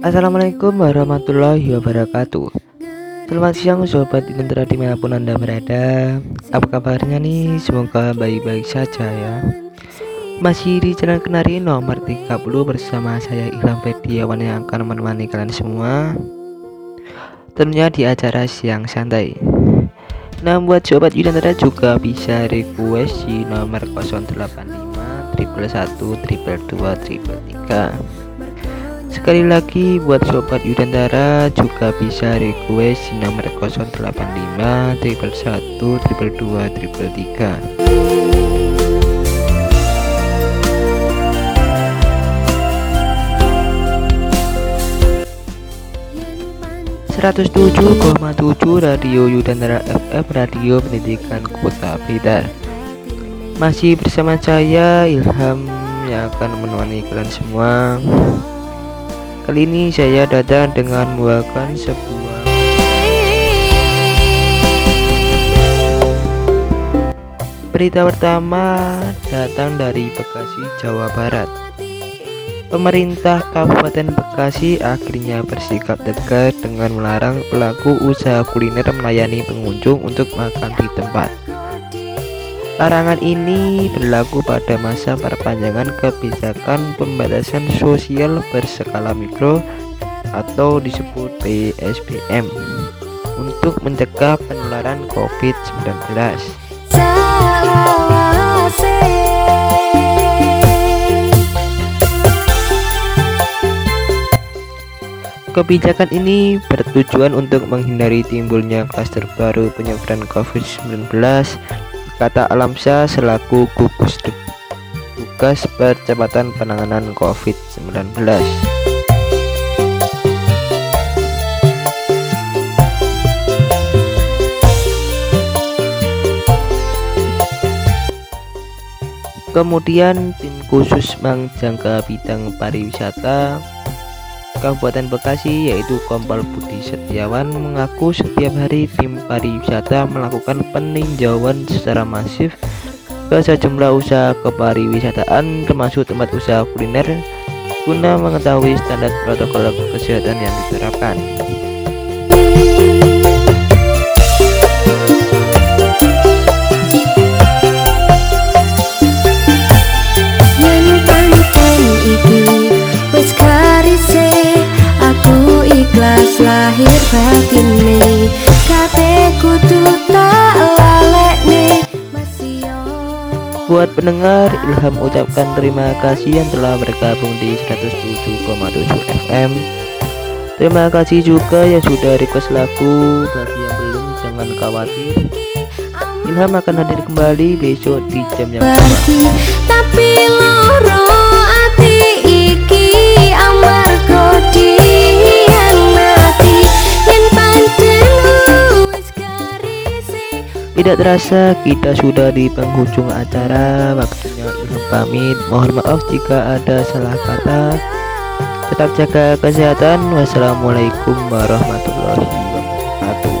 Assalamualaikum warahmatullahi wabarakatuh. Selamat siang sobat Intra di mana pun anda berada. Apa kabarnya nih? Semoga baik-baik saja ya. Masih di channel kenari nomor 30 bersama saya Ilham Fediawan yang akan menemani kalian semua. Tentunya di acara siang santai. Nah buat sobat Yudantara juga bisa request di nomor 085 triple 1 triple 2 triple 3 Sekali lagi buat sobat Yudantara juga bisa request di nomor 085 triple 1 triple 2 triple 3 107,7 Radio Yudantara FM Radio Pendidikan Kota Blitar. Masih bersama saya Ilham yang akan menemani kalian semua Kali ini saya datang dengan membawakan sebuah. Berita pertama datang dari Bekasi, Jawa Barat. Pemerintah Kabupaten Bekasi akhirnya bersikap tegas dengan melarang pelaku usaha kuliner melayani pengunjung untuk makan di tempat Larangan ini berlaku pada masa perpanjangan kebijakan pembatasan sosial berskala mikro atau disebut PSBM untuk mencegah penularan COVID-19. Kebijakan ini bertujuan untuk menghindari timbulnya klaster baru penyebaran COVID-19 kata Alamsyah selaku gugus tugas percepatan penanganan COVID-19. Kemudian tim khusus Mangjangka bidang pariwisata Kabupaten Bekasi yaitu Kompol Budi Setiawan mengaku setiap hari tim pariwisata melakukan peninjauan secara masif ke sejumlah usaha kepariwisataan termasuk tempat usaha kuliner guna mengetahui standar protokol kesehatan yang diterapkan. Buat pendengar, Ilham ucapkan terima kasih yang telah bergabung di 107,7 FM. Terima kasih juga yang sudah request lagu. Bagi yang belum, jangan khawatir. Ilham akan hadir kembali besok di jam yang sama. Tapi Tidak terasa kita sudah di penghujung acara. Waktunya Ilham pamit. Mohon maaf jika ada salah kata. Tetap jaga kesehatan. Wassalamualaikum warahmatullahi wabarakatuh